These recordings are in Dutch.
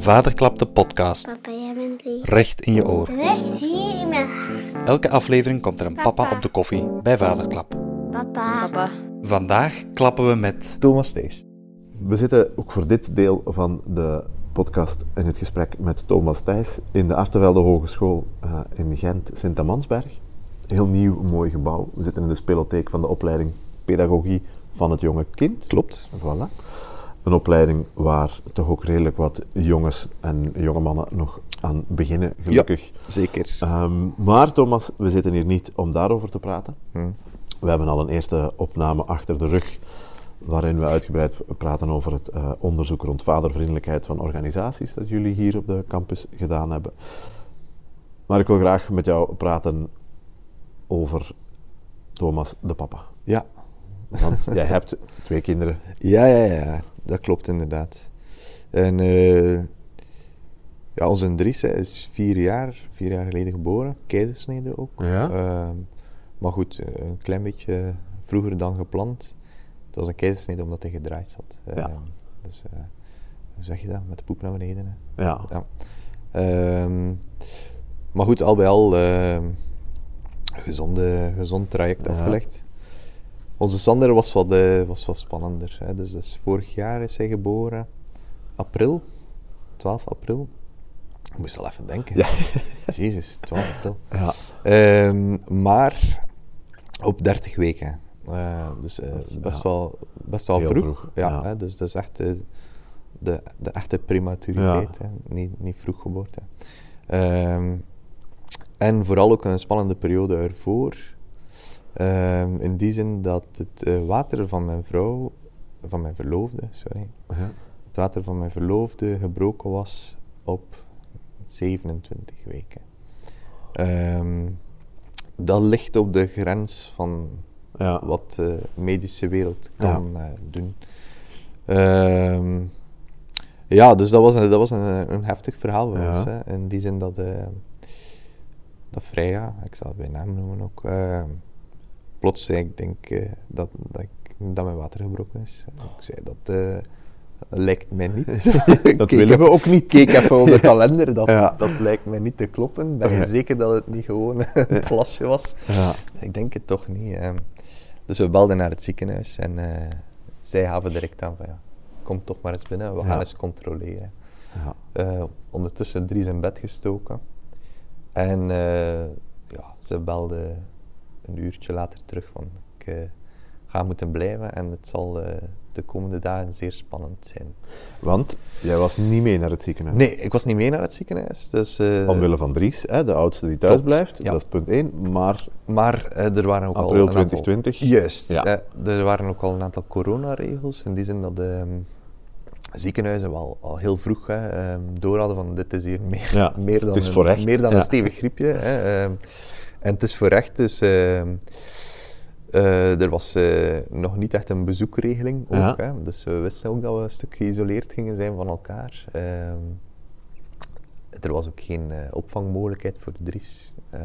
Vaderklap de podcast. Papa, jij bent lief. Recht in je oor. Hier in mijn hart. Elke aflevering komt er een papa Papa. op de koffie bij Vaderklap. Papa. Papa. Vandaag klappen we met Thomas Thijs. We zitten ook voor dit deel van de podcast in het gesprek met Thomas Thijs in de Artevelde Hogeschool eh, in Gent, Sint-Amansberg. Heel nieuw, mooi gebouw. We zitten in de spelotheek van de opleiding Pedagogie van het jonge kind. Klopt. Voilà. Een opleiding waar toch ook redelijk wat jongens en jonge mannen nog aan beginnen, gelukkig. Zeker. Ehm, maar Thomas, we zitten hier niet om daarover te praten. Hm. We hebben al een eerste opname achter de rug, waarin we uitgebreid praten over het eh, onderzoek rond vadervriendelijkheid van organisaties dat jullie hier op de campus gedaan hebben. Maar ik wil graag met jou praten over Thomas de papa. Ja. Want jij hebt twee kinderen. Ja, ja, ja. Dat klopt inderdaad. En eh, ja, onze Dries hè, is vier jaar, vier jaar geleden geboren. Keizersnede ook. Ja? Ehm, maar goed, eh, een klein beetje vroeger dan gepland. Het was een keizersnede omdat hij gedraaid zat. Ja. Ehm, dus eh, hoe zeg je dat? Met de poep naar beneden. Hè? Ja. Ja. Ehm, maar goed, al bij al een gezonde, gezond traject afgelegd. Onze Sander was wat, eh, was wat spannender. Hè. Dus dat is vorig jaar is hij geboren. April. 12 april. Ik moest al even denken. Ja. Jezus, 12 april. Ja. Ehm, maar op 30 weken. Eh, dus eh, best, ja. wel, best wel vroeg. vroeg, Ja. Hè, dus dat is echt eh, de, de echte prematuriteit. Hè, niet, niet vroeggeboorte. Ehm, en vooral ook een spannende periode ervoor. Ehm, in die zin dat het eh, water van mijn vrouw, van mijn verloofde, sorry, Ja. het water van mijn verloofde gebroken was op 27 weken. Ehm, dat ligt op de grens van Ja. wat de medische wereld kan eh, doen. Ehm, ja, dus dat was, een, dat was een, een heftig verhaal voor ons. Hè. In die zin dat, eh dat Freya, ik zal het bij naam noemen ook, plots zei ik denk eh, dat, dat, ik, dat mijn water gebroken is. Ik zei dat eh, lijkt mij niet. Dat willen we ook niet. keek even op de kalender, dat, Ja. dat lijkt mij niet te kloppen. Ben je Ja. zeker dat het niet gewoon een plasje was? Ja. Ik denk het toch niet. hè. Dus we belden naar het ziekenhuis en eh, zij gaven direct aan van ja, kom toch maar eens binnen, we gaan eens controleren. Ja. Ondertussen drie in bed gestoken. En ja, ze belde een uurtje later terug van ik eh, ga moeten blijven en het zal eh, de komende dagen zeer spannend zijn. Want jij was niet mee naar het ziekenhuis. Nee, ik was niet mee naar het ziekenhuis. Dus, eh, Omwille van Dries, hè, de oudste die thuis blijft, ja. dat is punt 1. Maar Maar er waren ook al april een aantal- 2020. Juist. Ja. er waren ook al een aantal coronaregels. In die zin dat de ehm, ziekenhuizen wel al heel vroeg hè, ehm, door hadden van dit is hier meer, Ja, meer dan, een, meer dan Ja. een stevig griepje. Hè, ehm. En het is voor echt. Dus ehm, eh, er was eh, nog niet echt een bezoekregeling. Ook, Ja. hè, dus we wisten ook dat we een stuk geïsoleerd gingen zijn van elkaar. Ehm, er was ook geen eh, opvangmogelijkheid voor Dries. Ehm,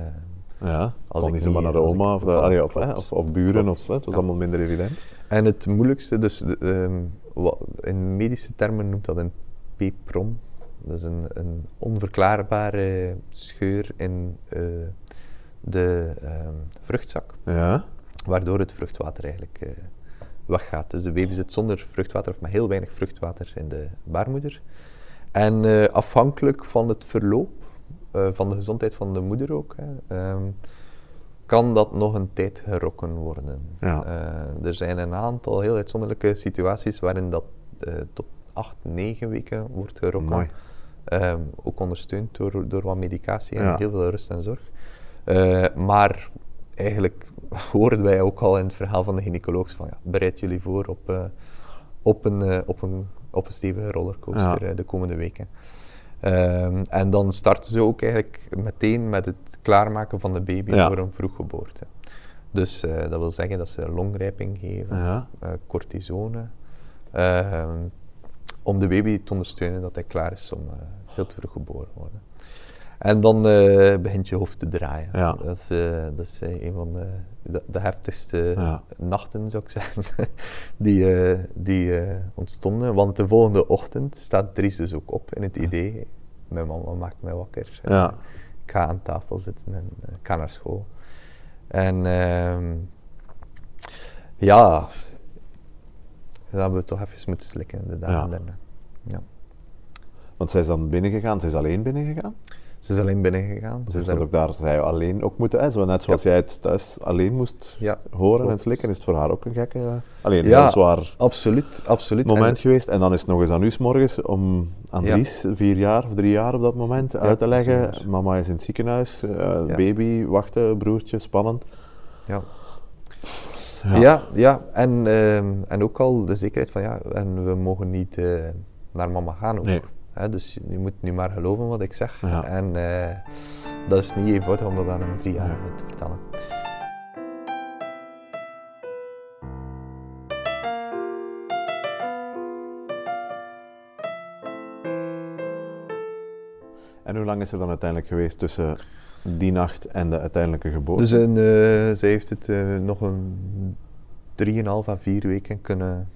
Ja, Als kon ik niet zomaar naar de oma of, de, allee, of, of, of buren. Of, het was Ja. allemaal minder evident. En het moeilijkste, dus de, wat, in medische termen noemt dat een PPROM. Dat is een, een onverklaarbare scheur in de ehm, vruchtzak, Ja, waardoor het vruchtwater eigenlijk eh, weggaat. Dus de baby zit zonder vruchtwater of met heel weinig vruchtwater in de baarmoeder. En eh, afhankelijk van het verloop, eh, van de gezondheid van de moeder ook, hè, ehm, kan dat nog een tijd gerokken worden. Ja. Er zijn een aantal heel uitzonderlijke situaties waarin dat tot acht, negen weken wordt gerokken. Ehm, ook ondersteund door, door wat medicatie en Ja. heel veel rust en zorg. Eh, maar eigenlijk hoorden wij ook al in het verhaal van de gynaecoloog van ja, bereid jullie voor op, eh, op, een, eh, op, een, op een stevige rollercoaster Ja. de komende weken. Ehm, en dan starten ze ook eigenlijk meteen met het klaarmaken van de baby Ja. voor een vroeggeboorte. Dus dat wil zeggen dat ze longrijping geven, Ja. cortisone, ehm, om de baby te ondersteunen dat hij klaar is om veel te vroeg geboren te worden. En dan eh, begint je hoofd te draaien. Ja. Dat is, eh, dat is eh, een van de, de, de heftigste Ja. nachten, zou ik zeggen, die, die ontstonden. Want de volgende ochtend staat Dries dus ook op in het idee. Mijn mama maakt mij wakker. Ja. Ik ga aan tafel zitten en ik ga naar school. En ehm, ja, dan hebben we toch even moeten slikken de dagen daarna. Ja. Want zij is dan binnengegaan, zij is alleen binnengegaan. Ze is alleen binnengegaan. Ze is dat ook daar zij alleen ook moeten, hè? Zo net zoals jij het thuis alleen moest Ja, horen en slikken, is het voor haar ook een gekke, eh, alleen een Ja, heel zwaar Absoluut, absoluut. moment En- geweest. En dan is het nog eens aan u 's morgens om aan Ja. Dries, vier jaar of drie jaar op dat moment, uit te leggen. Mama is in het ziekenhuis, eh, baby, wachten, broertje, spannend. Ja. Ja. Ja, En, ehm, en ook al de zekerheid van ja, en we mogen niet eh, naar mama gaan ook. Nee. Hè, dus je moet nu maar geloven wat ik zeg. Ja. En eh, dat is niet eenvoudig om dat aan een drie jaar Ja. te vertellen. En hoe lang is er dan uiteindelijk geweest tussen die nacht en de uiteindelijke geboorte? Dus een, eh, zij heeft het eh, nog een drieënhalf à vier weken kunnen,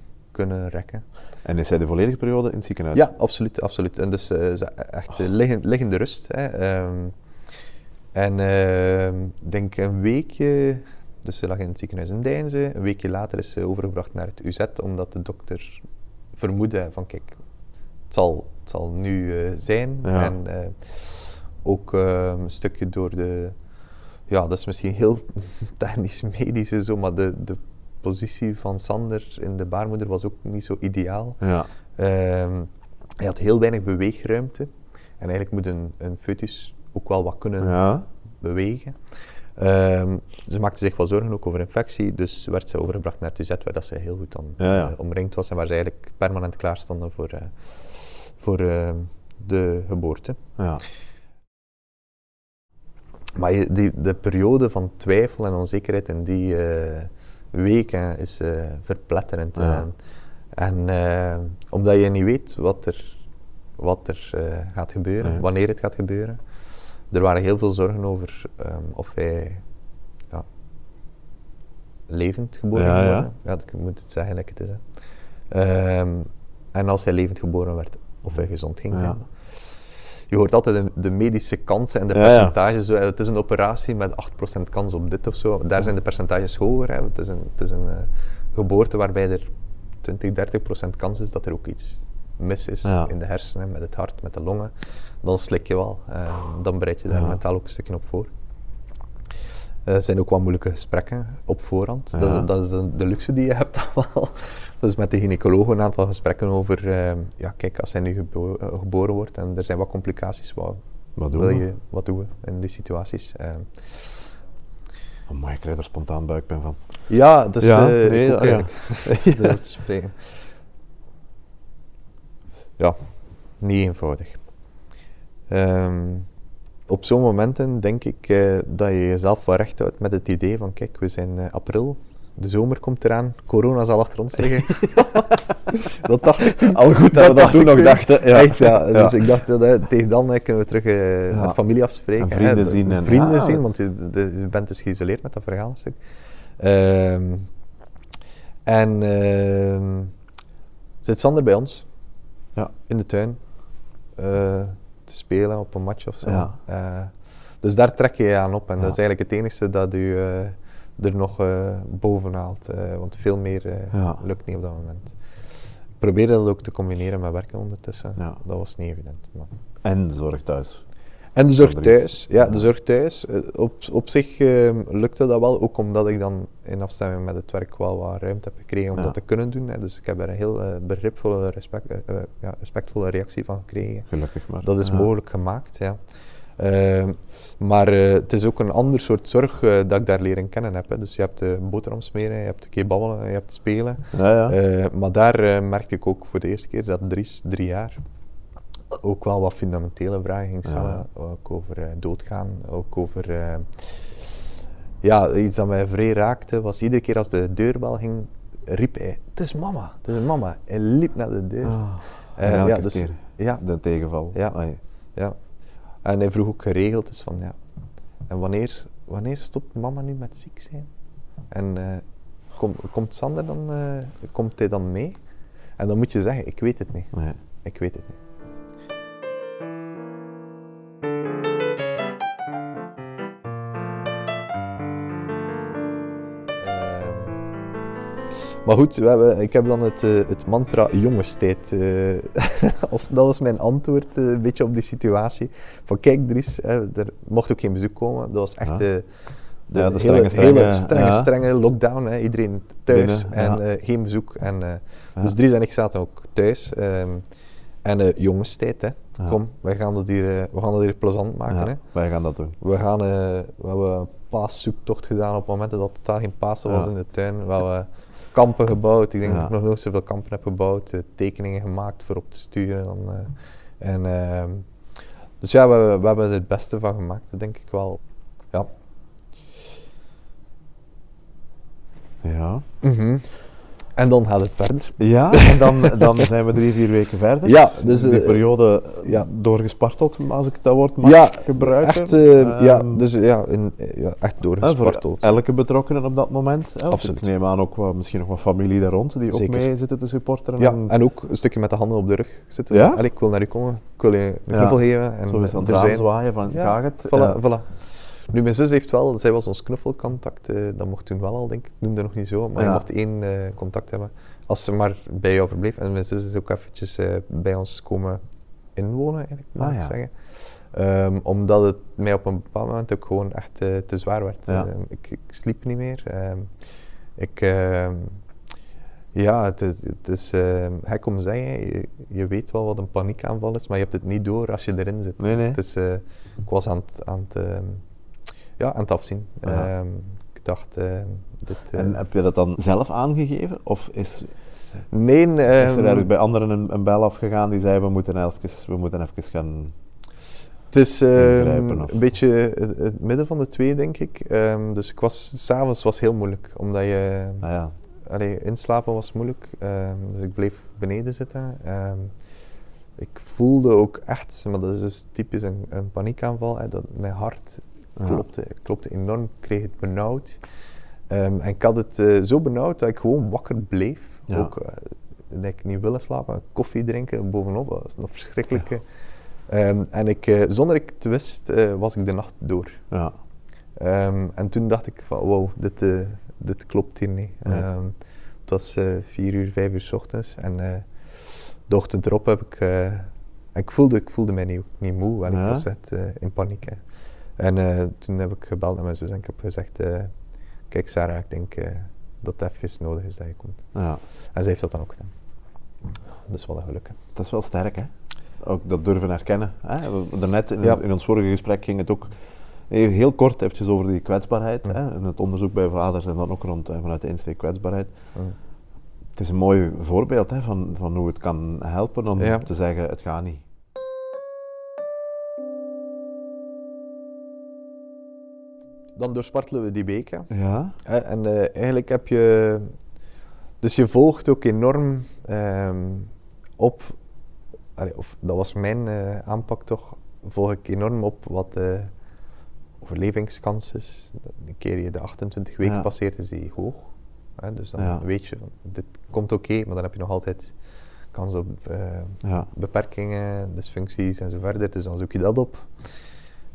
kunnen rekken. En is zij de volledige periode in het ziekenhuis? Ja, absoluut, absoluut. En dus eh, ze- echt eh, liggen- liggende rust. Hè. Ehm, en ehm, ik denk een weekje, dus ze lag in het ziekenhuis in Deinze. Een weekje later is ze overgebracht naar het UZ, omdat de dokter vermoedde van kijk, het zal, het zal nu eh, zijn. Ja. En ook ehm, een stukje door de, ja, dat is misschien heel technisch medisch en zo, maar de, de positie van Sander in de baarmoeder was ook niet zo ideaal. Ja. Ehm, hij had heel weinig beweegruimte. En eigenlijk moet een, een foetus ook wel wat kunnen Ja. bewegen. Ehm, ze maakte zich wel zorgen ook over infectie, dus werd ze overgebracht naar UZ, waar dat ze heel goed dan Ja, ja. eh, omringd was en waar ze eigenlijk permanent klaar stonden voor, eh, voor eh, de geboorte. ja. Maar die, de periode van twijfel en onzekerheid in die eh, weken is eh, verpletterend. Ja. En, en eh, omdat je niet weet wat er, wat er eh, gaat gebeuren, Nee. wanneer het gaat gebeuren. Er waren heel veel zorgen over ehm, of hij ja, levend geboren Ja, ja. worden. Ja, ik moet het zeggen like het is. Hè. Ehm, en als hij levend geboren werd, of hij gezond ging Ja. Je hoort altijd de, de medische kansen en de Ja, ja. percentages. Eh, Het is een operatie met 8% kans op dit of zo. Daar zijn de percentages hoger. Hè. Het is een, het is een eh, geboorte waarbij er 20, 30% kans is dat er ook iets mis is Ja. in de hersenen, met het hart, met de longen. Dan slik je wel. Eh, dan bereid je daar mentaal ook een stukje op voor. Eh, Het zijn ook wel moeilijke gesprekken op voorhand. Dat, is, dat is de, de luxe die je hebt dan wel. Dus met de gynaecoloog een aantal gesprekken over, eh, ja kijk, als hij nu gebo- eh, geboren wordt en er zijn wat complicaties, wat, Wat doen wil we? je, wat doen we in die situaties? Eh, Amai, ik krijg er spontaan buikpijn van. ja, dus Ja, eh, nee, ja, ja. te spreken. Ja, niet eenvoudig. Ehm, op zo'n momenten denk ik eh, dat je jezelf wel recht houdt met het idee van kijk, we zijn april, de zomer komt eraan, corona zal achter ons liggen. dat dacht ik toen. Al goed dat we dat toen nog dachten. Ja. Echt, ja. Ja. Dus ik dacht, eh, tegen dan kunnen we terug eh, Ja. met familie afspreken. En vrienden hè. zien Dus en- vrienden ja. zien, want je, de- je bent dus geïsoleerd met dat verhaal een stuk. Ehm, en ehm, zit Sander bij ons Ja. in de tuin eh, te spelen op een match of zo. Ja. Dus daar trek je je aan op en dat is eigenlijk het enige dat u er nog eh, boven haalt. eh, want veel meer eh, Ja. lukt niet op dat moment. Ik probeerde dat ook te combineren met werken ondertussen. Ja. Dat was niet evident. Maar. En de zorg thuis. En de zorg er thuis. Ja, de zorg thuis. Eh, Op, op zich ehm, lukte dat wel, ook omdat ik dan in afstemming met het werk wel wat ruimte heb gekregen om Ja. dat te kunnen doen. Hè. Dus ik heb daar een heel eh, begripvolle, respect, eh, eh, ja, respectvolle reactie van gekregen. Gelukkig maar. Dat is Ja. mogelijk gemaakt, ja. Ehm, maar eh, het is ook een ander soort zorg eh, dat ik daar leren kennen heb. Hè. Dus je hebt de boterham smeren, je hebt een keer babbelen, je hebt spelen. Ja, ja. Eh, maar daar eh, merkte ik ook voor de eerste keer dat Dries, drie jaar, ook wel wat fundamentele vragen ging stellen. Ja. Ook over eh, doodgaan, ook over... eh, ja, iets dat mij vrij raakte was iedere keer als de deurbel ging, riep hij, het is mama, het is mama. Hij liep naar de deur. Eh, elke ja, dus, keer ja, de tegenval. Ja. Ja. En hij vroeg ook geregeld, dus van ja, en wanneer, wanneer stopt mama nu met ziek zijn? En kom, komt Sander dan, eh, komt hij dan mee? En dan moet je zeggen, ik weet het niet. Nee. Ik weet het niet. Maar goed, we hebben, ik heb dan het, eh, het mantra jongenstijd. als, dat was mijn antwoord eh, een beetje op die situatie. Van kijk Dries, hè, er mocht ook geen bezoek komen. Dat was echt Ja. eh, de, de, Ja, de hele, strenge, hele strenge, strenge, ja. strenge lockdown. Hè. Iedereen thuis Binnen, en geen bezoek. En. Dus Dries en ik zaten ook thuis. ehm, en jongenstijd, hè. Kom, wij gaan dat hier, we gaan dat hier plezant maken. Hè. wij gaan dat doen. We, gaan, we hebben een paaszoektocht gedaan op momenten dat totaal geen Pasen was in de tuin. We hebben kampen gebouwd. Ik denk dat ik nog nooit zoveel kampen heb gebouwd. eh, tekeningen gemaakt voor op te sturen. Dan, eh, en, ehm, dus ja, we, we hebben er het beste van gemaakt, denk ik wel. Ja. Ja. En dan gaat het verder. Ja, en dan, dan zijn we drie, vier weken verder. Ja, dus die eh, periode ja. doorgesparteld, als ik dat woord mag ja, gebruiken. echt, eh, ja, Ehm, dus ja, in, eh, ja, echt doorgesparteld. elke betrokkenen op dat moment. Hè, Absoluut. Ik neem aan ook wat, misschien nog wat familie daar rond die ook Zeker. mee zitten te supporteren. Ja, en en ook een stukje met de handen op de rug zitten. Ja? Allee, ik wil naar u komen, ik wil je een knuffel geven. En zo is aan het zijn. zwaaien van Ja, ga het. Voilà, voilà. Nu, mijn zus heeft wel, zij was ons knuffelcontact, eh, dat mocht toen wel al, denk ik. Noemde nog niet zo, maar je Ja. mocht één eh, contact hebben als ze maar bij jou verbleef. En mijn zus is ook eventjes eh, bij ons komen inwonen, eigenlijk, mag Ah, ik ja. zeggen. Ehm, omdat het mij op een bepaald moment ook gewoon echt te zwaar werd. Ja. Ehm, ik, ik sliep niet meer. Ehm, ik... ja, het, is- het is gek om te zeggen. Je, je weet wel wat een paniekaanval is, maar je hebt het niet door als je erin zit. Nee, nee. Het is, ik was aan het, aan het, ja, aan het afzien. Ehm, ik dacht, ehm, dit... eh, En heb je dat dan zelf aangegeven? Of is, nee, is er ehm, eigenlijk bij anderen een, een bel afgegaan die zei we moeten even, we moeten even gaan... het is een beetje het, midden van de twee, denk ik. Dus ik was, s'avonds was heel moeilijk, omdat je... Nou ja, Allee, inslapen was moeilijk, dus ik bleef beneden zitten. Ik voelde ook echt, maar dat is dus typisch een, een paniekaanval, hè, dat mijn hart. Klopte, klopte enorm, ik kreeg het benauwd. Ehm, en ik had het eh, zo benauwd dat ik gewoon wakker bleef. Ja. Ook eh, dat ik niet willen slapen, koffie drinken bovenop, dat was nog verschrikkelijk. hè. Ehm, en ik, eh, zonder ik het wist, was ik de nacht door. ja. Ehm, en toen dacht ik van, wow, dit, dit klopt hier niet. Het was vier uur, vijf uur s ochtends en de ochtend erop heb ik... en ik, voelde, ik voelde mij niet, niet moe, en ik was echt in paniek. Hè. En eh, toen heb ik gebeld naar mijn zus en ik heb gezegd, eh, kijk Sarah, ik denk eh, dat het even nodig is dat je komt. ja. En zij heeft dat dan ook gedaan. Dus wat een geluk. hè. Dat is wel sterk, hè? Ook dat durven herkennen. Hè? Daarnet in, Ja. in ons vorige gesprek ging het ook even heel kort eventjes over die kwetsbaarheid. Mm. Hè? En het onderzoek bij vaders en dan ook rond, vanuit de insteek kwetsbaarheid. Mm. Het is een mooi voorbeeld hè, van, van hoe het kan helpen om Ja. te zeggen, het gaat niet. Dan doorspartelen we die hè. Ja? En eh, eigenlijk heb je. Dus je volgt ook enorm ehm, op. allee, of, dat was mijn eh, aanpak toch. Volg ik enorm op wat de overlevingskans is. Een keer je de 28 weken Ja. passeert, is die hoog. Hè, dus dan Ja. weet je, dit komt oké, maar dan heb je nog altijd kans op eh, Ja. beperkingen, dysfuncties en zo verder. Dus dan zoek je dat op.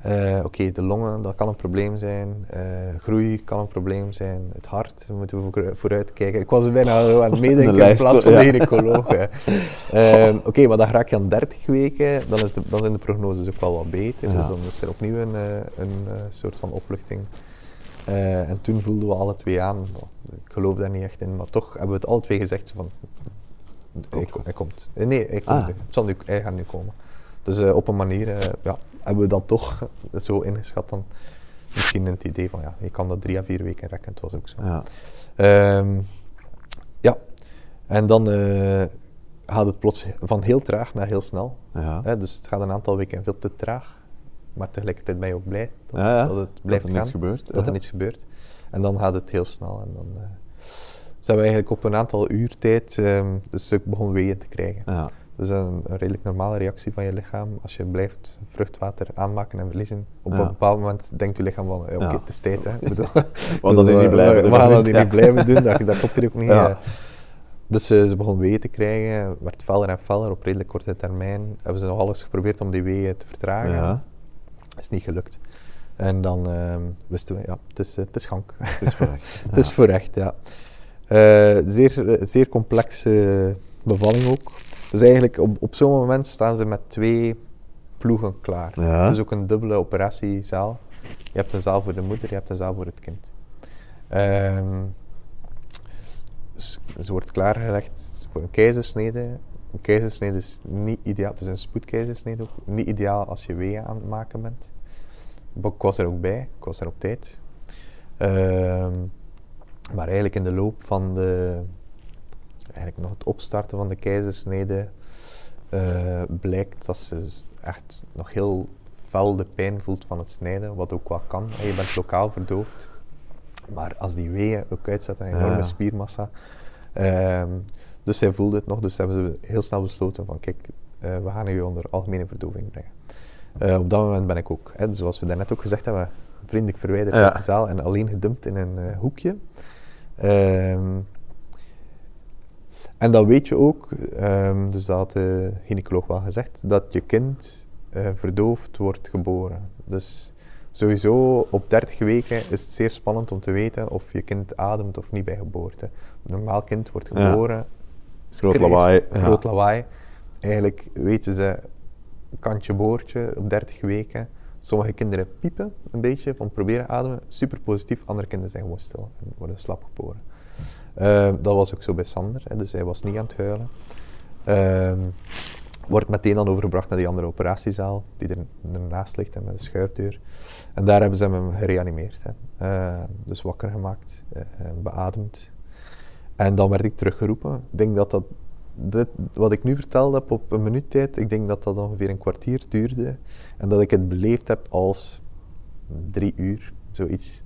Eh, Oké, de longen, dat kan een probleem zijn. Eh, groei kan een probleem zijn. Het hart, daar moeten we voor- vooruit kijken. Ik was bijna aan het meedenken in plaats van ja. de gynaecoloog. Ehm, Oké, maar dan raak je aan 30 weken, dan, is de, dan zijn de prognoses ook wel wat beter. Ja. Dus dan is er opnieuw een, eh, een eh, soort van opluchting. Eh, en toen voelden we alle twee aan, ik geloof daar niet echt in, maar toch hebben we het alle twee gezegd van, hij, ko- hij komt. Eh, Nee, hij, komt Ah. nu. Het zal nu, hij gaat nu komen. Dus eh, op een manier eh, ja, hebben we dat toch zo ingeschat dan. Misschien het idee van, ja, je kan dat drie à vier weken rekken, het was ook zo. Ja. Ehm, ja, en dan eh, gaat het plots van heel traag naar heel snel. Ja. Hè, dus het gaat een aantal weken veel te traag. Maar tegelijkertijd ben je ook blij dat, Ja, dat het blijft er gaan. niets gebeurt, Dat er niets gebeurt. En dan gaat het heel snel. En dan eh, zijn we eigenlijk op een aantal uur tijd, ehm, dus ik begon weeën te krijgen. Dat is een, een redelijk normale reactie van je lichaam. Als je blijft vruchtwater aanmaken en verliezen, op Ja. een bepaald moment denkt je lichaam van, oké, het is tijd. Hè. Ik bedoel, Want dat die niet blijven We doen, gaan dat niet? blijven doen, dat, dat komt er ook niet. Ja. eh. Dus eh, ze begon weeën te krijgen, werd feller en feller op redelijk korte termijn. Hebben ze nog alles geprobeerd om die weeën te vertragen. Ja, is niet gelukt. En dan ehm, wisten we, ja, het is, eh, het is gank. het is voorrecht. Het is voor echt, ja. Eh, zeer, eh, zeer complexe bevalling ook. Dus eigenlijk op, op zo'n moment staan ze met twee ploegen klaar. Ja. Het is ook een dubbele operatiezaal. Je hebt een zaal voor de moeder, je hebt een zaal voor het kind. Ehm, ze wordt klaargelegd voor een keizersnede. Een keizersnede is niet ideaal, het is een spoedkeizersnede ook. Niet ideaal als je weeën aan het maken bent. Ik was er ook bij, ik was er op tijd. Ehm, maar eigenlijk in de loop van de, eigenlijk nog het opstarten van de keizersnede, eh, blijkt dat ze echt nog heel fel de pijn voelt van het snijden, wat ook wel kan. En je bent lokaal verdoofd. Maar als die weeën ook uitzetten, een enorme ja. spiermassa. Ehm, dus zij voelde het nog, dus hebben ze heel snel besloten van kijk, eh, we gaan je onder algemene verdoving brengen. Eh, op dat moment ben ik ook, hè, zoals we daarnet ook gezegd hebben, vriendelijk verwijderd Ja. uit de zaal en alleen gedumpt in een hoekje. Ehm, en dan weet je ook, ehm, dus dat had de gynaecoloog wel gezegd, dat je kind eh, verdoofd wordt geboren. Dus sowieso op 30 weken is het zeer spannend om te weten of je kind ademt of niet bij geboorte. Een normaal kind wordt Ja. geboren, Groot Krijs- lawaai. ja. Groot lawaai. Eigenlijk weten ze, kantje boordje op 30 weken. Sommige kinderen piepen een beetje van proberen ademen. Super positief. Andere kinderen zijn gewoon stil en worden slap geboren. Ehm, dat was ook zo bij Sander, hè, dus hij was niet aan het huilen. Ehm, wordt meteen dan overgebracht naar die andere operatiezaal, die er, ernaast ligt en met een schuifdeur. En daar hebben ze hem gereanimeerd. Hè. Ehm, dus wakker gemaakt, eh, beademd. En dan werd ik teruggeroepen. Ik denk dat dat, dit, wat ik nu verteld heb op een minuut tijd, ik denk dat dat ongeveer een kwartier duurde. En dat ik het beleefd heb als drie uur, zoiets.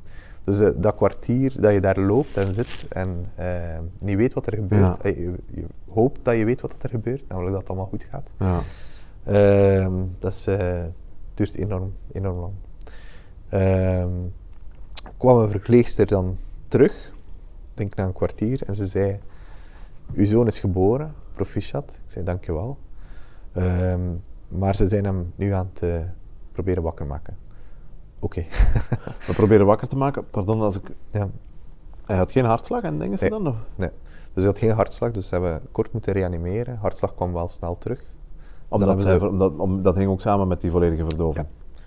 Dus eh, dat kwartier dat je daar loopt en zit en eh, niet weet wat er gebeurt. Ja. Eh, Je, je hoopt dat je weet wat er gebeurt, namelijk dat het allemaal goed gaat. Ja. Ehm, dat is, duurt enorm, enorm lang. Ehm, kwam een verpleegster dan terug, ik denk na een kwartier, en ze zei: Uw zoon is geboren, proficiat. Ik zei: Dankjewel. Ehm maar ze zijn hem nu aan het proberen wakker maken. Oké. We proberen wakker te maken. Pardon, als ik... ja. Hij had geen hartslag en dingen ze Nee. dan? Of? Nee. Dus hij had geen hartslag, dus ze hebben kort moeten reanimeren. Hartslag kwam wel snel terug. Omdat om, dat hing ook samen met die volledige verdoving.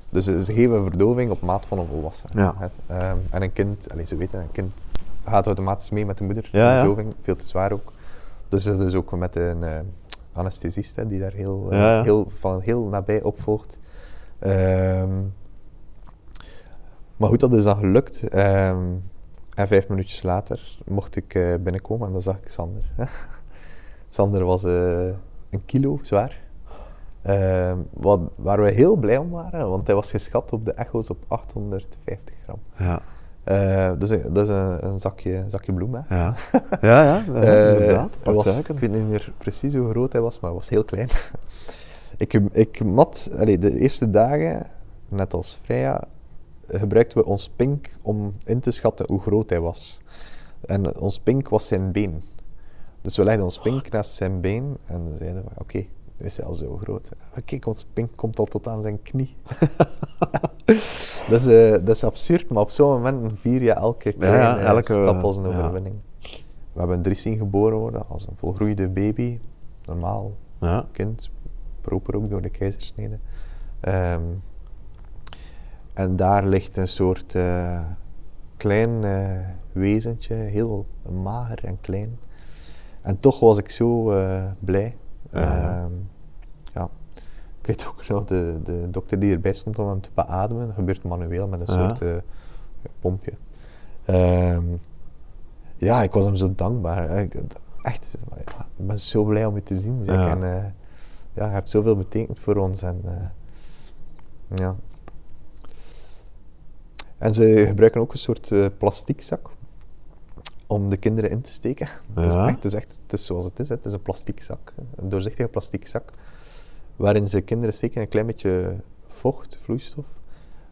Dus ze geven verdoving op maat van een volwassene. Ja. Ehm, en een kind, allez, ze weten, een kind gaat automatisch mee met de moeder. Ja, de ja. verdoving, veel te zwaar ook. Dus dat is ook met een eh, anesthesist hè, die daar heel, eh, Ja, ja. heel, van heel nabij opvolgt. Ehm, maar goed, dat is dan gelukt. Ehm, en vijf minuutjes later mocht ik eh, binnenkomen en dan zag ik Sander. Sander was eh, een kilo zwaar. Ehm, wat, waar we heel blij om waren, want hij was geschat op de echo's op 850 gram. Ja. Eh, dus dat is een, een zakje, zakje bloem. Hè. Ja. Ja, ja, hij Pak was, ik weet niet meer precies hoe groot hij was, maar hij was heel klein. ik, ik mat, allee, de eerste dagen, net als Freya, gebruikten we ons pink om in te schatten hoe groot hij was. En ons pink was zijn been. Dus we legden ons pink naast zijn been en zeiden we, oké, nu is hij al zo groot. Ah, Kijk, ons pink komt al tot aan zijn knie. dat, is, eh, dat is absurd, maar op zo'n moment vier je elke kleine ja, eh, elke, stap als een ja. overwinning. We hebben een Driesing geboren worden als een volgroeide baby. Normaal Ja. kind, proper ook door de keizersnede. Ehm, en daar ligt een soort eh, klein eh, wezentje, heel mager en klein. En toch was ik zo eh, blij. Ja. Ehm, ja. Ik weet ook nog, de, de dokter die erbij stond om hem te beademen, dat gebeurt manueel met een soort pompje. Ehm, ja, ik was hem zo dankbaar. Ik- Echt, ik ben zo blij om je te zien. Zeg. Ja. En, ja, je hebt zoveel betekend voor ons. En, ja. En ze gebruiken ook een soort eh, plastiek zak om de kinderen in te steken. Het, is echt, het, is echt, het is zoals het is. Het is een plastic zak, een doorzichtige plastic zak, waarin ze kinderen steken een klein beetje vocht, vloeistof,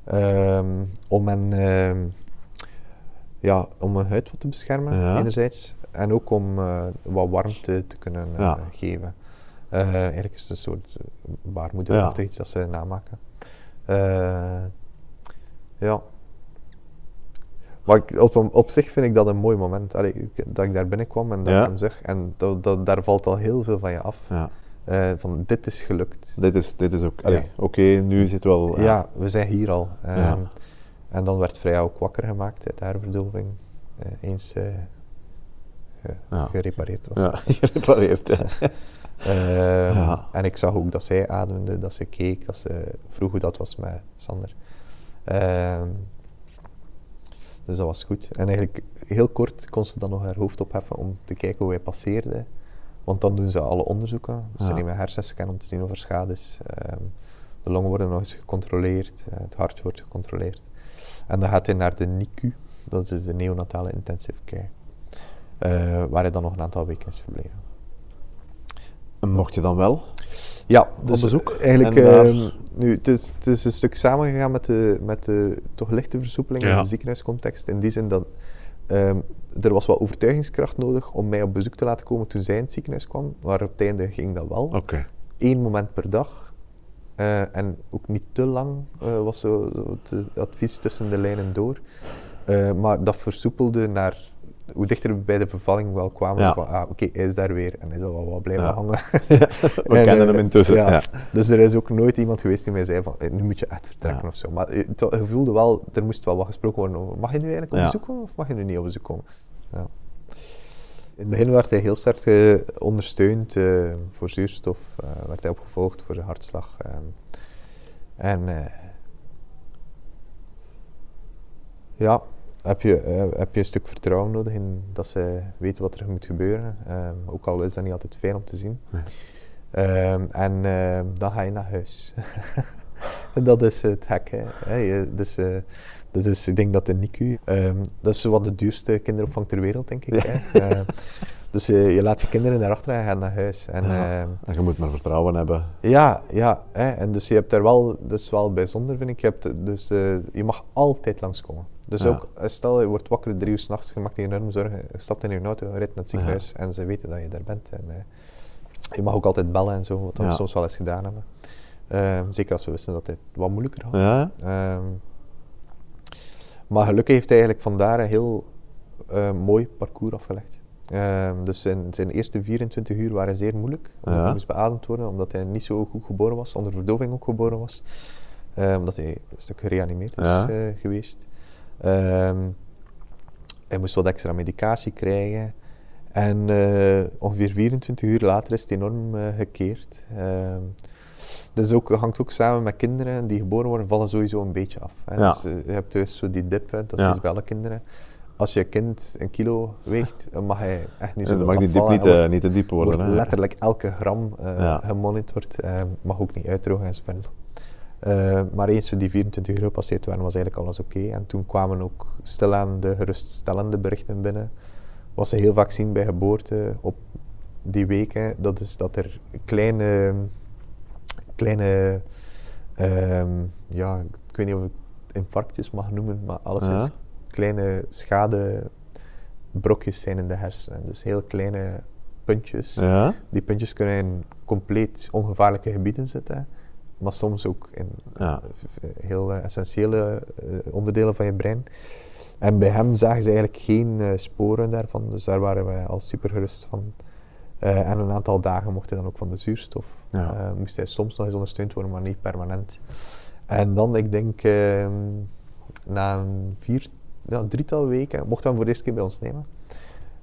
ehm, om, hen, ehm, ja, om hun huid wat te beschermen, Ja. enerzijds, en ook om eh, wat warmte te kunnen eh, Ja. geven. Eigenlijk is het een soort uh, baarmoederachtig iets dat ze namaken. Ja. Maar ik, op, op zich vind ik dat een mooi moment. Allee, ik- dat ik daar binnenkwam en dat Ja. ik hem zeg. En dat, dat, daar valt al heel veel van je af. Ja. Eh, van dit is gelukt. Dit is, dit is ook... Ja. Oké, nu zit wel... Ja, we zijn hier al. Ehm, En dan werd Freya ook wakker gemaakt uit haar verdoving. eh, eens eh, ge- gerepareerd was. Ja, gerepareerd. Ja. Ehm. En ik zag ook dat zij ademde, dat ze keek, dat ze vroeg hoe dat was met Sander. Ehm, dus dat was goed. En eigenlijk heel kort kon ze dan nog haar hoofd opheffen om te kijken hoe hij passeerde. Want dan doen ze alle onderzoeken. Dus ze nemen hersenscan om te zien of er schade is. Ehm, de longen worden nog eens gecontroleerd, eh, het hart wordt gecontroleerd. En dan gaat hij naar de NICU, dat is de neonatale intensive care. eh, waar hij dan nog een aantal weken is verbleven. En mocht je dan wel? Ja, dus bezoek. eigenlijk, En daar- ehm, nu, het, is, het is een stuk samengegaan met de, met de toch lichte versoepeling in de ziekenhuiscontext. In die zin dat ehm, er was wat overtuigingskracht nodig om mij op bezoek te laten komen toen zij in het ziekenhuis kwam. Maar op het einde ging dat wel. Oké. Eén moment per dag. eh, en ook niet te lang eh, was zo, zo het advies tussen de lijnen door. Eh, maar dat versoepelde naar hoe dichter we bij de vervalling wel kwamen. Ja. Van, ah, oké, hij is daar weer. En hij is al wel wat blijven Ja. hangen. We En, kennen eh, hem intussen. Ja. Dus er is ook nooit iemand geweest die mij zei van, eh, nu moet je echt vertrekken of zo. Maar eh, je voelde wel, er moest wel wat gesproken worden over, mag je nu eigenlijk op bezoek komen of mag je nu niet op bezoek komen? Ja. In het begin werd hij heel sterk ondersteund voor zuurstof, werd hij opgevolgd voor de hartslag. ehm. en eh, ja, heb je, eh, heb je een stuk vertrouwen nodig in dat ze weten wat er moet gebeuren. Ehm, ook al is dat niet altijd fijn om te zien. Nee. Ehm, en ehm, dan ga je naar huis. en dat is het hek. Hè. Je- dus, eh, dus is, ik denk dat de NICU, dat is wat de duurste kinderopvang ter wereld, denk ik. Hè. Eh, dus eh, je laat je kinderen daarachter en je gaat naar huis. En, Ja. ehm, En je moet maar vertrouwen hebben. ja, ja. Hè. En dus je hebt daar wel, dat is wel bijzonder vind ik, je, hebt, dus, eh, je mag altijd langskomen. Dus Ja. ook, eh, stel je wordt wakker drie uur s'nachts, je maakt je enorm zorgen, je stapt in je auto, je rijdt naar het ziekenhuis en ze weten dat je daar bent. En, je mag ook altijd bellen en zo, wat we Ja. soms wel eens gedaan hebben. Ehm, zeker als we wisten dat het wat moeilijker had. Ja? Ehm, maar gelukkig heeft hij eigenlijk vandaar een heel mooi parcours afgelegd. Ehm, dus zijn, zijn eerste 24 uur waren zeer moeilijk, omdat Ja. hij moest beademd worden, omdat hij niet zo goed geboren was, onder verdoving ook geboren was. Ehm, omdat hij een stuk gereanimeerd is Ja. eh, geweest. Ehm, hij moest wat extra medicatie krijgen. En eh, ongeveer 24 uur later is het enorm eh, gekeerd. Dus ook, hangt ook samen met kinderen die geboren worden, vallen sowieso een beetje af. Hè. Ja. Dus, je hebt dus zo die dip, hè, dat Ja. is bij alle kinderen. Als je kind een kilo weegt, dan mag hij echt niet zo Dan mag niet, eh, wordt- niet te diep worden. wordt hè. letterlijk elke gram Ja. gemonitord. eh, mag ook niet uitdrogen en. Eh, maar eens we die 24 uur gepasseerd waren, was eigenlijk alles oké. En toen kwamen ook stilaan de geruststellende berichten binnen. Wat ze heel vaak zien bij geboorte op die weken, dat is dat er kleine, kleine ehm, ja, ik weet niet of ik het infarctjes mag noemen, maar alles Ja. is kleine schadebrokjes zijn in de hersenen. Dus heel kleine puntjes. Ja? Die puntjes kunnen in compleet ongevaarlijke gebieden zitten, maar soms ook in Ja. eh, heel eh, essentiële eh, onderdelen van je brein. En bij hem zagen ze eigenlijk geen sporen daarvan, dus daar waren wij al super gerust van. En een aantal dagen mocht hij dan ook van de zuurstof. Ja. Moest hij soms nog eens ondersteund worden, maar niet permanent. En dan, ik denk, ehm, na een vier, ja, drietal weken, mocht hem voor de eerste keer bij ons nemen.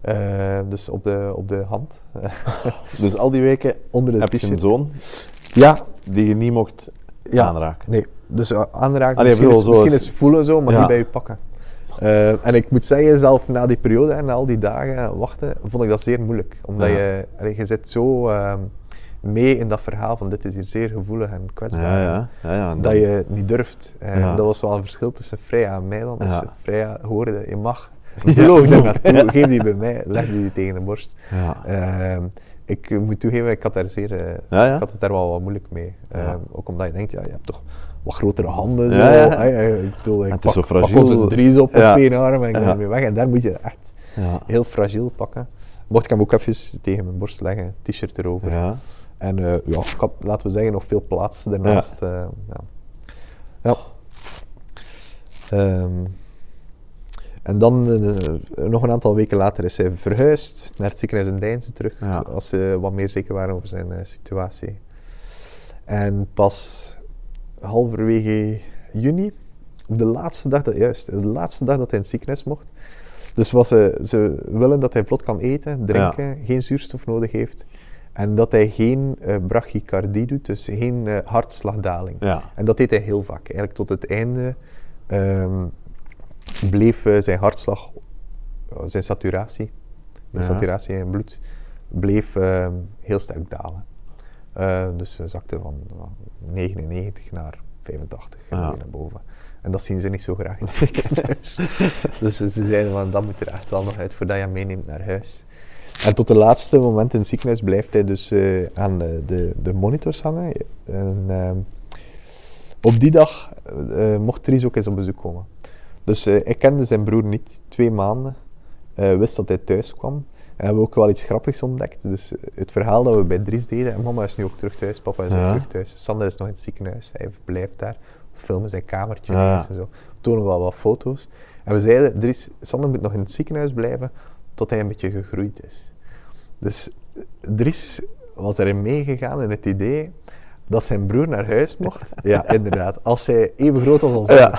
Eh, dus op de, op de hand. Dus al die weken Onder de heb je een zoon Ja, die je niet mocht Ja. aanraken. Nee, dus uh, aanraken, misschien, is, zo misschien is- is voelen zo, maar Ja. niet bij je pakken. Eh, en ik moet zeggen, zelf na die periode en na al die dagen wachten, vond ik dat zeer moeilijk. Omdat Ja. je, je zit zo ehm, mee in dat verhaal van dit is hier zeer gevoelig en kwetsbaar. Ja, ja. ja, ja. en Dat je niet durft. En dat was wel een verschil tussen Freya en mij dan. Dus. Freya hoorde, je mag Vloog er naartoe, geef die bij mij, leg die tegen de borst. Ehm, ik moet toegeven, ik had, daar zeer, eh, ik had het daar wel wat moeilijk mee. Ehm, ook omdat je denkt, ja, je hebt toch wat grotere handen. Zo. Ja, ja. Ik bedoel, ik Het is pak, zo pak fragiel. drie's op Ja. op één arm en ik ben ermee weg. En daar moet je echt heel fragiel pakken. Mocht ik hem ook even tegen mijn borst leggen, t-shirt erover. Ja. En eh, ja, ik had, laten we zeggen, nog veel plaats daarnaast. eh, ja. ja. Ehm, en dan, eh, nog een aantal weken later, is hij verhuisd naar het ziekenhuis in Deinzen terug. Ja. Als ze wat meer zeker waren over zijn situatie. En pas halverwege juni, op de laatste dag, dat, juist, de laatste dag dat hij in het ziekenhuis mocht. Dus wat ze, ze willen dat hij vlot kan eten, drinken, geen zuurstof nodig heeft. En dat hij geen eh, brachydicardie doet, dus geen eh, hartslagdaling. Ja. En dat deed hij heel vaak. Eigenlijk tot het einde ehm, bleef eh, zijn hartslag, eh, zijn saturatie, de Ja. saturatie in bloed, bleef ehm, heel sterk dalen. Dus ze zakte van eh, 99 naar 85 en Ja. weer naar boven. En dat zien ze niet zo graag in het ziekenhuis. dus ze zeiden van, dat moet er echt wel nog uit voordat je meeneemt naar huis. En tot de laatste moment in het ziekenhuis blijft hij dus eh, aan de, de, de monitors hangen. En, ehm, op die dag eh, mocht Dries ook eens op bezoek komen. Dus eh, ik kende zijn broer niet, twee maanden. Eh, wist dat hij thuis kwam. En hebben we ook wel iets grappigs ontdekt. Dus eh, het verhaal dat we bij Dries deden, en mama is nu ook terug thuis, papa is Ja. ook terug thuis. Sander is nog in het ziekenhuis, hij blijft daar. We filmen zijn kamertje Ja. en zo. We tonen wel wat foto's. En we zeiden, Dries, Sander moet nog in het ziekenhuis blijven tot hij een beetje gegroeid is. Dus Dries was erin meegegaan in het idee dat zijn broer naar huis mocht. Ja, inderdaad. Als hij even groot was als Ja.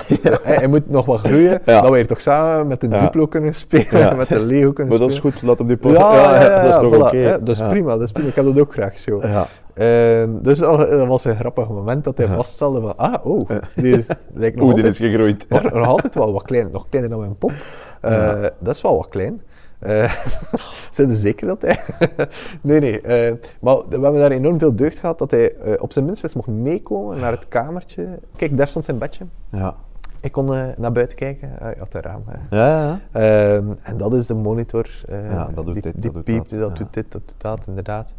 Hij, hij moet nog wat groeien, Ja. dat we hier toch samen met een Ja. Duplo kunnen spelen, met een Lego kunnen Maar dat is spelen. goed, laat hem die Ja, ja, dat is toch voilà. oké. Dat is prima, dat is prima. Ik heb dat ook graag zo. Ja. Ehm, dus dat was een grappig moment dat hij vaststelde van, ah, oh, die is, lijkt nog Oeh, die is gegroeid. nog, nog altijd wel wat klein, nog kleiner dan mijn pop. Eh. Dat is wel wat klein. Zijn er zeker dat hij... nee, nee. eh, maar we hebben daar enorm veel deugd gehad dat hij eh, op zijn minst eens mocht meekomen naar het kamertje. Kijk, daar stond zijn bedje. Ja. Ik kon naar buiten kijken. Uh, je had een raam. hè. Ja, ja. Ehm, en dat is de monitor. Ja, dat doet die, dit, dat die doet piept, dat, dat ja. doet dit, dat doet dat, inderdaad.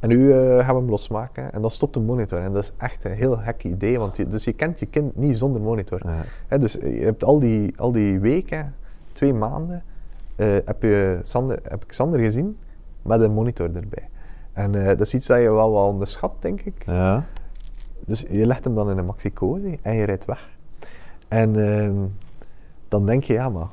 En nu gaan we hem losmaken en dan stopt de monitor. En dat is echt een heel gek idee, want je, dus je kent je kind niet zonder monitor. Ja. Hè, dus je hebt al die, al die weken, twee maanden, eh, heb, je Sander, heb ik Sander gezien met een monitor erbij. En eh, dat is iets dat je wel wat onderschat, denk ik. Ja. Dus je legt hem dan in een maxi-cosi en je rijdt weg. En ehm, dan denk je, ja, maar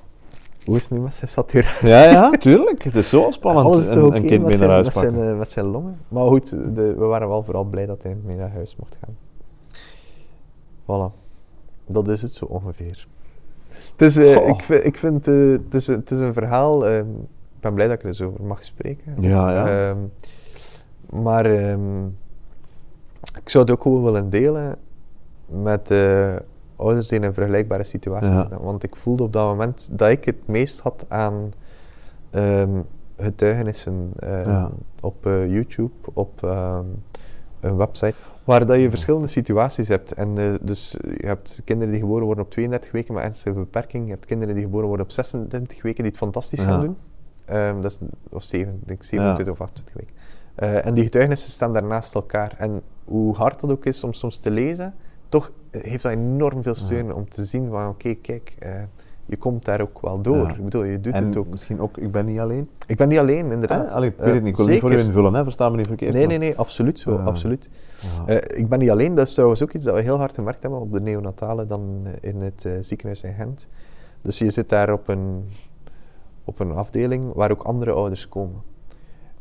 hoe is het nu met zijn saturatie? Ja, ja, tuurlijk. Het is zo spannend. Alles is een, kind mee naar huis met, zijn, pakken. eh, met zijn longen. Maar goed, de, we waren wel vooral blij dat hij mee naar huis mocht gaan. Voilà. Dat is het zo ongeveer. Het is, eh, ik, vind- ik vind eh, het, is, het is een verhaal. ehm, ik ben blij dat ik er eens over mag spreken. Ja, ja. Ehm, maar ehm, ik zou het ook gewoon willen delen met eh, ouders die in een vergelijkbare situatie Ja. Want ik voelde op dat moment dat ik het meest had aan getuigenissen Ja. op eh, YouTube, op een website, waar dat je verschillende situaties hebt. En eh, dus je hebt kinderen die geboren worden op 32 weken met ernstige beperking, je hebt kinderen die geboren worden op 26 weken die het fantastisch Ja. gaan doen. Ehm, dat is, of 7, ik denk 27 of 28 weken. Eh, en die getuigenissen staan daar naast elkaar. En hoe hard dat ook is om soms te lezen, toch heeft dat enorm veel steun om te zien van oké, kijk, eh, je komt daar ook wel door. Ja. ik bedoel, je doet En het ook. misschien ook, ik ben niet alleen. Ik ben niet alleen, inderdaad. Ah, allee, ik Eh, weet het niet, ik wil niet voor u invullen, hè. versta me niet verkeerd. Nee, nee, nee, absoluut zo, absoluut. Eh, ik ben niet alleen, dat is trouwens ook iets dat we heel hard gemerkt hebben op de neonatale dan eh, in het ziekenhuis in Gent. Dus je zit daar op een, op een afdeling waar ook andere ouders komen.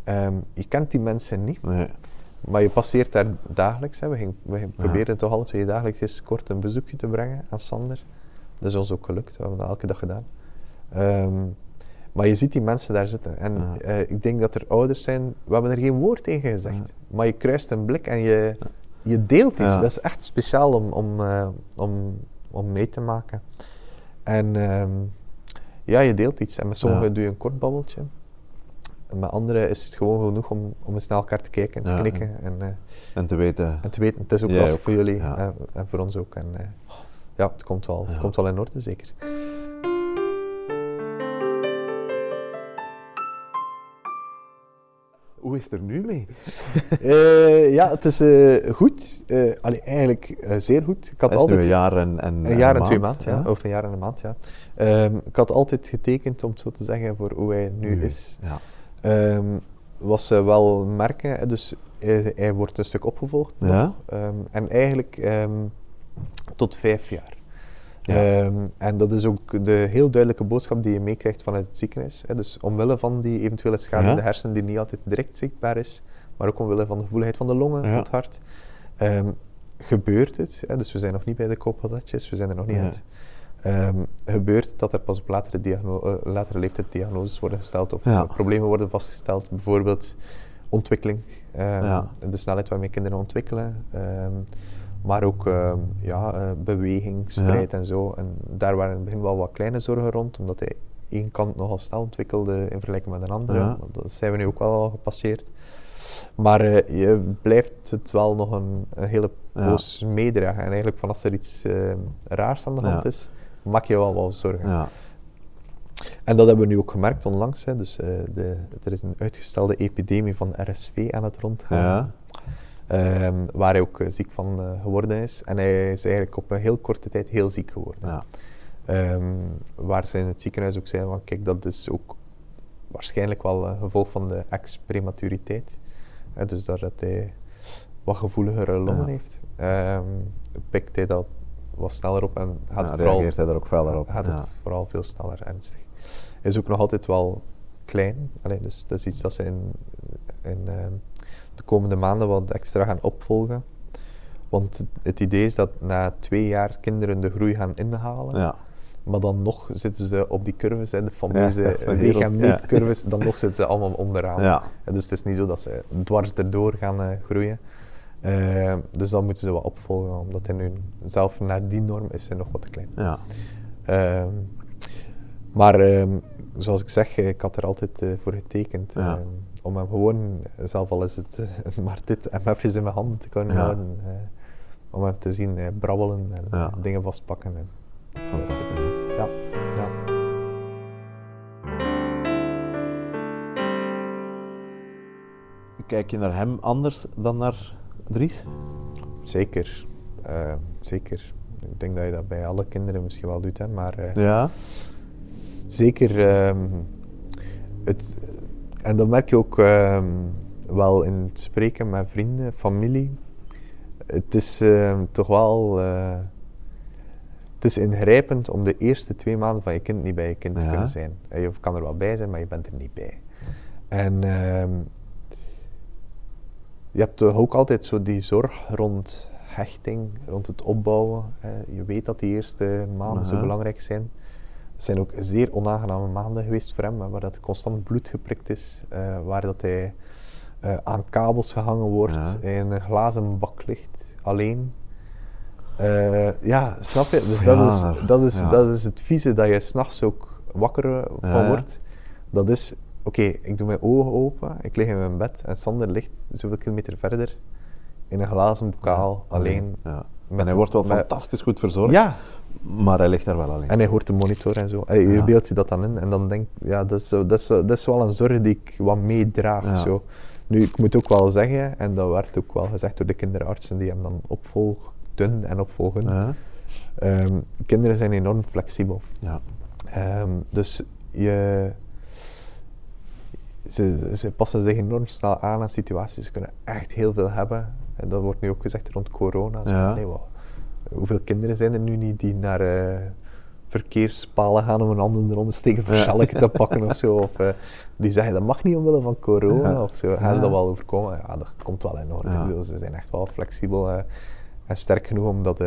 Ehm, je kent die mensen niet, Nee. maar je passeert daar dagelijks. Hè. We, gingen- we gingen proberen toch alle twee dagelijks kort een bezoekje te brengen aan Sander. Dat is ons ook gelukt, we hebben dat elke dag gedaan. Ehm, maar je ziet die mensen daar zitten. En Ja. eh, ik denk dat er ouders zijn, we hebben er geen woord tegen gezegd. Maar je kruist een blik en je, je deelt iets. Ja. Dat is echt speciaal om, om, eh, om, om mee te maken. En ehm, ja, je deelt iets. En met sommigen doe je een kort babbeltje. En met anderen is het gewoon genoeg om, om eens naar elkaar te kijken en te knikken. En, eh, En te weten... en te weten, het is ook lastig voor jullie en, en voor ons ook. En ja, het komt wel, het komt wel in orde, zeker. Hoe is het er nu mee? Eh, ja, het is eh, goed. Uh, eigenlijk zeer goed. Ik had altijd... een jaar en, een, jaar twee ja. een jaar en een maand. Ja. Ehm, ik had altijd getekend, om het zo te zeggen, voor hoe hij nu, is. Ja. Ehm, was wel merken, dus hij, wordt een stuk opgevolgd. Ja? Ehm, en eigenlijk tot vijf jaar. Ja. Ehm, en dat is ook de heel duidelijke boodschap die je meekrijgt vanuit het ziekenhuis. Hè. Dus omwille van die eventuele schade Ja. in de hersenen die niet altijd direct zichtbaar is, maar ook omwille van de gevoeligheid van de longen, Ja. van het hart, ehm, gebeurt het. Hè. Dus we zijn nog niet bij de kooppatatjes, we zijn er nog niet uit. Ehm, gebeurt het dat er pas op latere, diagno- eh, latere leeftijd diagnoses worden gesteld of problemen worden vastgesteld, bijvoorbeeld ontwikkeling, de snelheid waarmee kinderen ontwikkelen, maar ook ehm, ja, eh, bewegingsvrijheid en zo. En daar waren in het begin wel wat kleine zorgen rond, omdat hij één kant nogal snel ontwikkelde in vergelijking met een andere. Ja. Dat zijn we nu ook wel al gepasseerd. Maar eh, je blijft het wel nog een, een hele Ja. poos meedragen. En eigenlijk van als er iets ehm, raars aan de hand is, maak je wel wel zorgen. Ja. En dat hebben we nu ook gemerkt onlangs. Hè. Dus, eh, de, er is een uitgestelde epidemie van RSV aan het rondgaan. Ehm, waar hij ook eh, ziek van eh, geworden is. En hij is eigenlijk op een heel korte tijd heel ziek geworden. Ja. Ehm, waar ze in het ziekenhuis ook zeiden van kijk, dat is ook waarschijnlijk wel een gevolg van de ex-prematuriteit. Hè, dus dat hij wat gevoeligere longen Ja. heeft. Ehm, pikt hij dat wat sneller op en gaat Ja, het vooral reageert hij daar ook op. gaat het vooral veel sneller ernstig. Hij is ook nog altijd wel klein, Allee, dus dat is iets dat ze in, in de komende maanden wat extra gaan opvolgen. Want het, idee is dat na twee jaar kinderen de groei gaan inhalen, Ja. maar dan nog zitten ze op die curves, hè, de fameuze Ja, meetcurves, dan nog zitten ze allemaal onderaan. Ja. Dus het is niet zo dat ze dwars erdoor gaan eh, groeien. Eh, dus dan moeten ze wat opvolgen, omdat hij nu zelf naar die norm is hij nog wat te klein. Ja. Ehm, maar ehm, zoals ik zeg, eh, ik had er altijd voor getekend. Ja. Om hem gewoon, zelf al is het maar dit MF's in mijn handen te kunnen houden. eh, om hem te zien eh, brabbelen en dingen vastpakken. En, Fantastisch. ja, ja. Kijk je naar hem anders dan naar Dries? zeker. Eh, zeker. Ik denk dat je dat bij alle kinderen misschien wel doet, hè, maar eh, Ja. zeker. ehm, het, en dat merk je ook ehm, wel in het spreken met vrienden, familie. Het is ehm, toch wel. eh, het is ingrijpend om de eerste twee maanden van je kind niet bij je kind te kunnen zijn. En Je kan er wel bij zijn, maar je bent er niet bij. En ehm, je hebt toch ook altijd zo die zorg rond hechting, rond het opbouwen. Je weet dat die eerste maanden zo belangrijk zijn. Het zijn ook zeer onaangename maanden geweest voor hem, waar dat constant bloed geprikt is, eh, waar dat hij eh, aan kabels gehangen wordt, Ja. in een glazen bak ligt, alleen. Eh, ja, snap je? Dus dat, Ja, is, dat, is, ja. dat is het vieze dat je s'nachts ook wakker van wordt. Dat is, oké, ik doe mijn ogen open, ik lig in mijn bed en Sander ligt zoveel kilometer verder in een glazen bokaal, alleen. En hij wordt wel met- fantastisch goed verzorgd, Ja, maar hij ligt daar wel alleen. en hij hoort de monitor en zo. Allee, je Ja. beeldt je dat dan in en dan denk ja, dat is, dat, is, dat is wel een zorg die ik wat meedraag. Ja. Zo. Nu, ik moet ook wel zeggen, en dat werd ook wel gezegd door de kinderartsen die hem dan opvolgden en opvolgen. Ja. ehm, kinderen zijn enorm flexibel. Ja. Ehm, dus je, ze, ze passen zich enorm snel aan aan situaties. Ze kunnen echt heel veel hebben. En dat wordt nu ook gezegd rond corona. Zo, nee, wat, hoeveel kinderen zijn er nu niet die naar eh, verkeerspalen gaan om een handen eronder steken voor Ja. te pakken of zo? Of, eh, die zeggen dat mag niet omwille van corona Ja. of zo. Gaan Ja. ze dat wel overkomen? Ja, dat komt wel in orde. Ik bedoel, ze zijn echt wel flexibel eh, en sterk genoeg om dat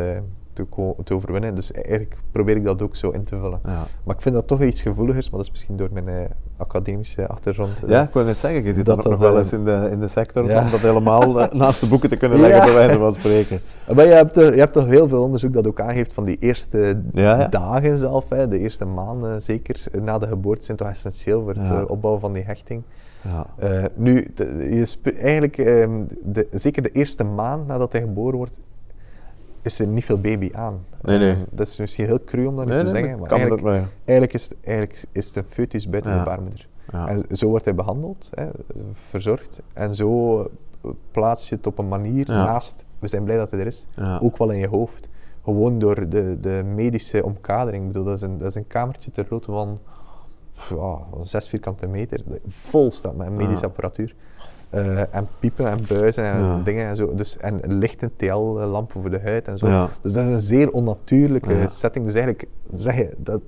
te, te overwinnen. Dus eigenlijk probeer ik dat ook zo in te vullen. Ja. Maar ik vind dat toch iets gevoeligers, maar dat is misschien door mijn eh, academische achtergrond. eh. Ja, ik wou net zeggen, je zit Dat ook nog dat, wel eh, eens in de, in de sector ja. om dat helemaal eh, naast de boeken te kunnen Ja. leggen, bij wijze van spreken. Maar je hebt, toch- je hebt toch heel veel onderzoek dat ook aangeeft van die eerste Ja, ja. dagen zelf, hè, de eerste maanden zeker, eh, na de geboorte zijn toch essentieel voor het Ja. eh, opbouwen van die hechting. Ja. Eh, nu, de- je eigenlijk, ehm, de, zeker de eerste maand nadat hij geboren wordt, is er niet veel baby aan. Nee, nee. Ehm, dat is misschien heel cru om dat nu Nee, te nee, zeggen, maar eigenlijk, het ook, maar ja. eigenlijk, is, het- eigenlijk is het een foetus buiten Ja. de baarmoeder. Ja. En zo wordt hij behandeld, hè, verzorgd. En zo plaats je het op een manier naast, we zijn blij dat hij er is, ook wel in je hoofd. Gewoon door de, de medische omkadering. Ik bedoel, dat is een, dat is een kamertje ter grootte van ja, van zes vierkante meter. Vol staat met medische apparatuur. Eh, en piepen en buizen en Ja. dingen en zo. Dus, en lichten, TL-lampen voor de huid en zo. Ja. Dus dat is een zeer onnatuurlijke Ja. setting. Dus eigenlijk zeg je dat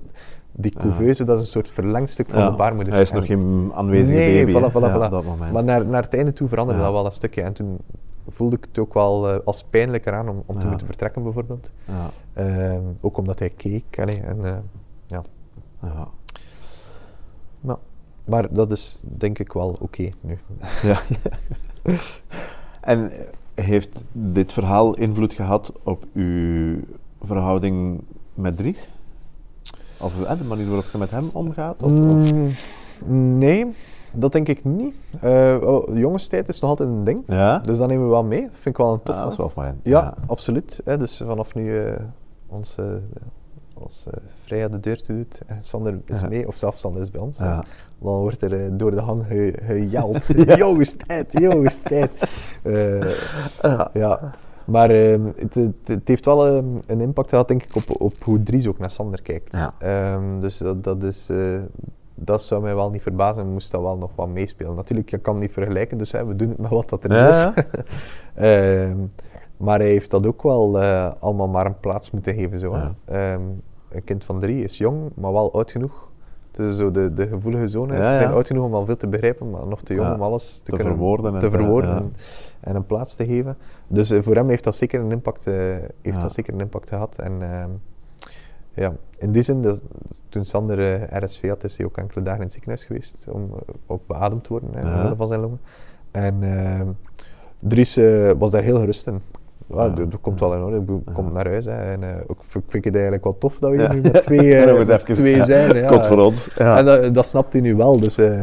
die couveuse dat is een soort verlengstuk van de baarmoeder. Hij is En- nog geen aanwezige nee, baby. voilà, voilà, ja, voilà. op dat moment. Maar naar, naar het einde toe veranderde dat wel een stukje. En toen voelde ik het ook wel eh, als pijnlijker aan om, om te moeten vertrekken, bijvoorbeeld. ja. Ehm, ook omdat hij keek. allee, en, eh, ja. Ja. maar, maar dat is denk ik wel oké nu. Ja. en heeft dit verhaal invloed gehad op uw verhouding met Dries? Of eh, de manier waarop je met hem omgaat? Of, of- Mm, nee, dat denk ik niet. Eh oh, jongenstijd is nog altijd een ding. Ja? Dus dat nemen we wel mee. Dat vind ik wel een tof. Ja, dat is wel fijn. Ja, absoluut. Hè. Dus vanaf nu eh ons, eh ons eh, Freya de deur toe doet en Sander is Ja. mee, of zelfs Sander is bij ons, Ja. dan wordt er eh, door de hang ge- gejald. jongens tijd, jongens tijd. Eh, ja. Maar ehm, het, het, het heeft wel ehm, een impact gehad, denk ik, op, op hoe Dries ook naar Sander kijkt. Ja. Ehm, dus dat, dat is... dat zou mij wel niet verbazen, moest dat wel nog wat meespelen. Natuurlijk, je kan het niet vergelijken, dus hè, we doen het met wat dat er Ja, is. ja. Maar hij heeft dat ook wel allemaal maar een plaats moeten geven. Zo. Ja. Een kind van drie is jong, maar wel oud genoeg. Het is zo de, de gevoelige zone. Ze zijn oud genoeg om al veel te begrijpen, maar nog te jong om alles te, te kunnen verwoorden en te verwoorden en, en een plaats te geven. Dus eh, voor hem heeft dat zeker een impact, eh, heeft dat zeker een impact gehad. En ehm, ja, in die zin, dat, toen Sander eh, RSV had, is hij ook enkele dagen in het ziekenhuis geweest om ook beademd te worden hè, Ja. van zijn longen. En ehm, Dries was daar heel gerust in. Ja, dat, dat komt wel in orde. Ik komt naar huis. Hè. En, eh, ook, vind ik het eigenlijk wel tof dat we hier nu met twee, met even, twee zijn. Ja. Voor ons. Ja. En dat, dat snapt hij nu wel. Dus eh,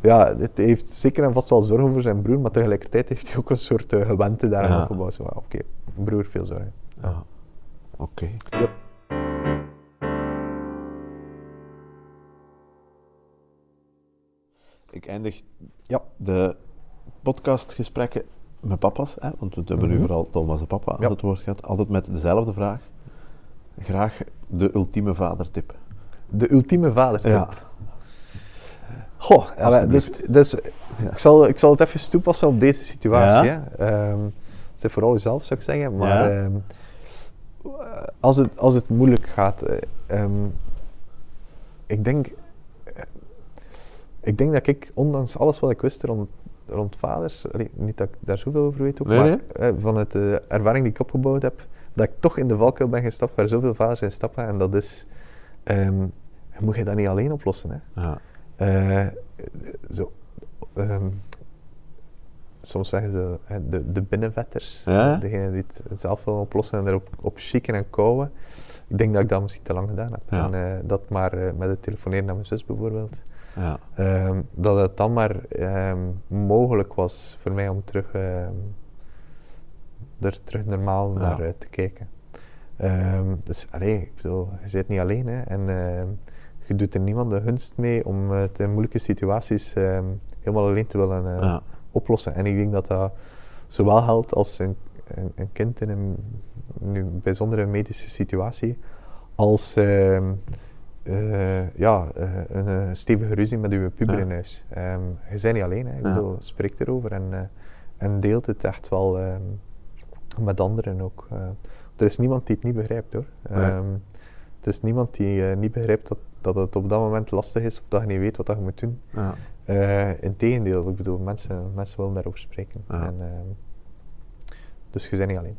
ja, het heeft zeker en vast wel zorgen voor zijn broer, maar tegelijkertijd heeft hij ook een soort uh, gewente daaraan opgebouwd. Oké, broer, veel zorgen. Ja. Oké. Yep. Ik eindig Ja. de podcastgesprekken met papa's, hè, want we hebben nu Mhm. vooral Thomas de papa aan Ja. het woord gehad, altijd met dezelfde vraag. Graag de ultieme vadertip. De ultieme vader. Ja. Goh, ja, dus, dus Ja. ik, zal, ik zal het even toepassen op deze situatie. Hè. Ehm, vooral jezelf, zou ik zeggen. Maar ehm, als, het, als het moeilijk gaat, eh, ehm, ik denk... eh, Ik denk dat ik, ondanks alles wat ik wist rond, rond vaders, allee, niet dat ik daar zoveel over weet ook, Nee, maar nee. eh, vanuit de ervaring die ik opgebouwd heb, dat ik toch in de valkuil ben gestapt waar zoveel vaders in stappen. En dat is, ehm, moet je dat niet alleen oplossen. Hè? Ja. Eh, zo, ehm, soms zeggen ze de, de binnenvetters, Ja? degene die het zelf willen oplossen en erop op chicken en kouwen. Ik denk dat ik dat misschien te lang gedaan heb. Ja. En eh, dat maar eh, met het telefoneren naar mijn zus bijvoorbeeld, Ja. ehm, dat het dan maar ehm, mogelijk was voor mij om terug, ehm, er terug normaal Ja. naar eh, te kijken. Dus allee, ik bedoel, je zit niet alleen hè, en je doet er niemand de gunst mee om het in moeilijke situaties helemaal alleen te willen Ja. oplossen. En ik denk dat dat zowel geldt als een, een, een kind in een nu bijzondere medische situatie, als eh, ja, eh, een eh, stevige ruzie met uw puber Ja. in huis. Ehm, je bent niet alleen, hè. Ik Ja. bedoel, spreek erover en, eh, en deelt het echt wel ehm, met anderen ook. Er is niemand die het niet begrijpt hoor. Nee. Ehm, het is niemand die niet begrijpt dat, dat het op dat moment lastig is of dat je niet weet wat dat je moet doen. Ja. Uh, Integendeel, ik bedoel, mensen, mensen willen daarover spreken. En, dus je bent niet alleen.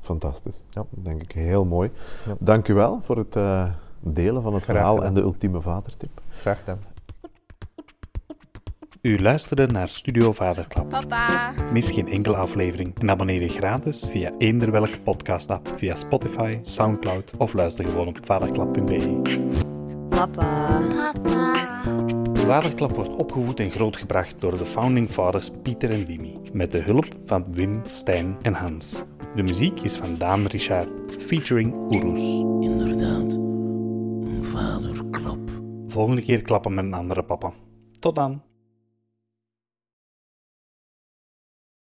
Fantastisch. Ja. Denk ik heel mooi. Dank u wel voor het delen van het Graag verhaal gedaan. en de ultieme vadertip. Graag gedaan. U luisterde naar Studio Vaderklap. Papa. Mis geen enkele aflevering en abonneer je gratis via eender welke podcast-app, via Spotify, Soundcloud of luister gewoon op vaderklap.be. Papa. Papa. Vaderklap wordt opgevoed en grootgebracht door de founding fathers Pieter en Dimi, met de hulp van Wim, Stijn en Hans. De muziek is van Daan Richard, featuring Oeroes. Inderdaad, een vaderklap. Volgende keer klappen met een andere papa. Tot dan!